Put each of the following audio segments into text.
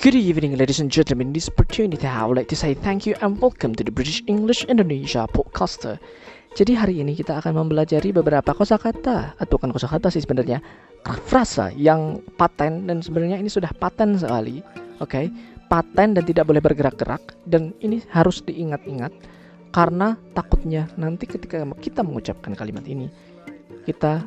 Good evening, ladies and gentlemen. In this opportunity, I would like to say thank you and welcome to the British English Indonesia Podcaster. Jadi hari ini kita akan mempelajari beberapa kosakata atau bukan kosakata sih sebenarnya frasa yang paten dan sebenarnya ini sudah paten sekali. Oke, okay? paten dan tidak boleh bergerak-gerak dan ini harus diingat-ingat karena takutnya nanti ketika kita mengucapkan kalimat ini kita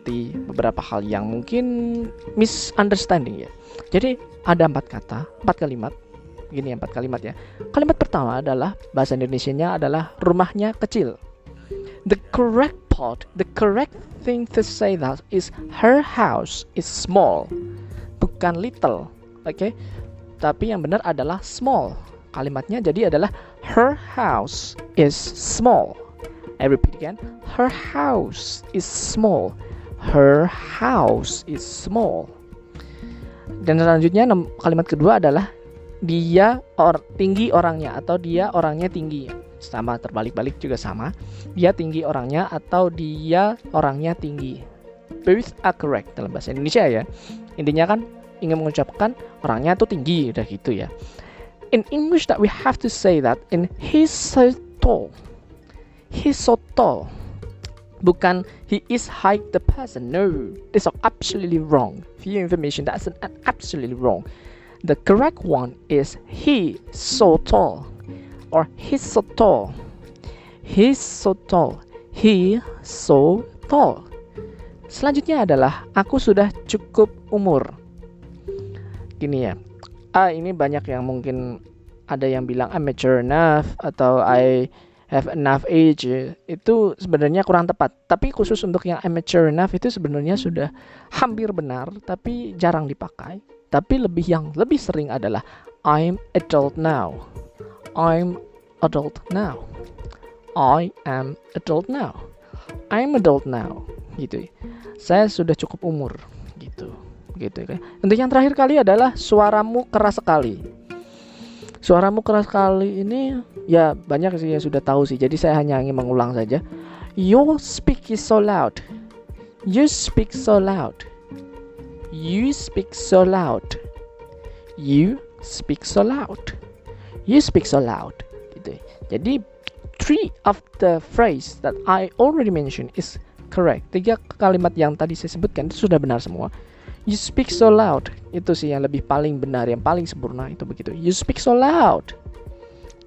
mendapati beberapa hal yang mungkin misunderstanding ya. Jadi ada empat kata, empat kalimat. Gini empat kalimat ya. Kalimat pertama adalah bahasa Indonesia-nya adalah rumahnya kecil. The correct part, the correct thing to say that is her house is small, bukan little. Oke. Okay? Tapi yang benar adalah small. Kalimatnya jadi adalah her house is small. I repeat again. Her house is small. Her house is small. Dan selanjutnya kalimat kedua adalah dia or tinggi orangnya atau dia orangnya tinggi. Sama terbalik-balik juga sama. Dia tinggi orangnya atau dia orangnya tinggi. Both are correct dalam bahasa Indonesia ya. Intinya kan ingin mengucapkan orangnya tuh tinggi udah gitu ya. In English that we have to say that in he's so tall. He's so tall bukan he is hike the person. No, this is absolutely wrong. Your information, that's an, an absolutely wrong. The correct one is he so tall or he's so tall. He's so tall. He so tall. Selanjutnya adalah aku sudah cukup umur. Gini ya. Ah, ini banyak yang mungkin ada yang bilang I'm mature enough atau I have enough age itu sebenarnya kurang tepat. Tapi khusus untuk yang amateur enough itu sebenarnya sudah hampir benar tapi jarang dipakai. Tapi lebih yang lebih sering adalah I'm adult now. I'm adult now. I am adult now. I'm adult now. Gitu. Saya sudah cukup umur gitu. Gitu kan. Untuk yang terakhir kali adalah suaramu keras sekali Suaramu keras sekali ini ya banyak sih yang sudah tahu sih. Jadi saya hanya ingin mengulang saja. Your speak is so loud. You speak so loud. You speak so loud. You speak so loud. You speak so loud. Gitu. Jadi three of the phrase that I already mentioned is correct. Tiga kalimat yang tadi saya sebutkan itu sudah benar semua. You speak so loud. Itu sih yang lebih paling benar, yang paling sempurna itu begitu. You speak so loud.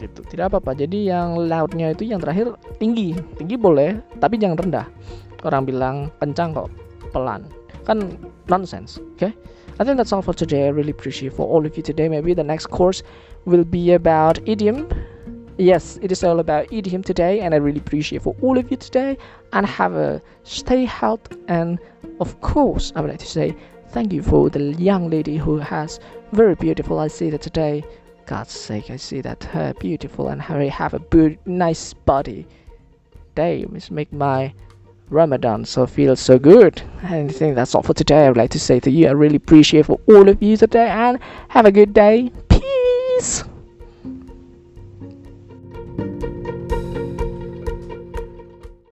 Gitu. Tidak apa-apa. Jadi yang loudnya itu yang terakhir tinggi. Tinggi boleh, tapi jangan rendah. Orang bilang kencang kok, pelan. Kan nonsense. Okay? I think that's all for today. I really appreciate for all of you today. Maybe the next course will be about idiom. Yes, it is all about idiom today, and I really appreciate for all of you today. And have a stay healthy, and of course, I would like to say Thank you for the young lady who has very beautiful. I see that today. God's sake, I see that her beautiful and her have a good, nice body. They must make my Ramadan so feel so good. And I think that's all for today. I would like to say to you, I really appreciate for all of you today and have a good day. Peace.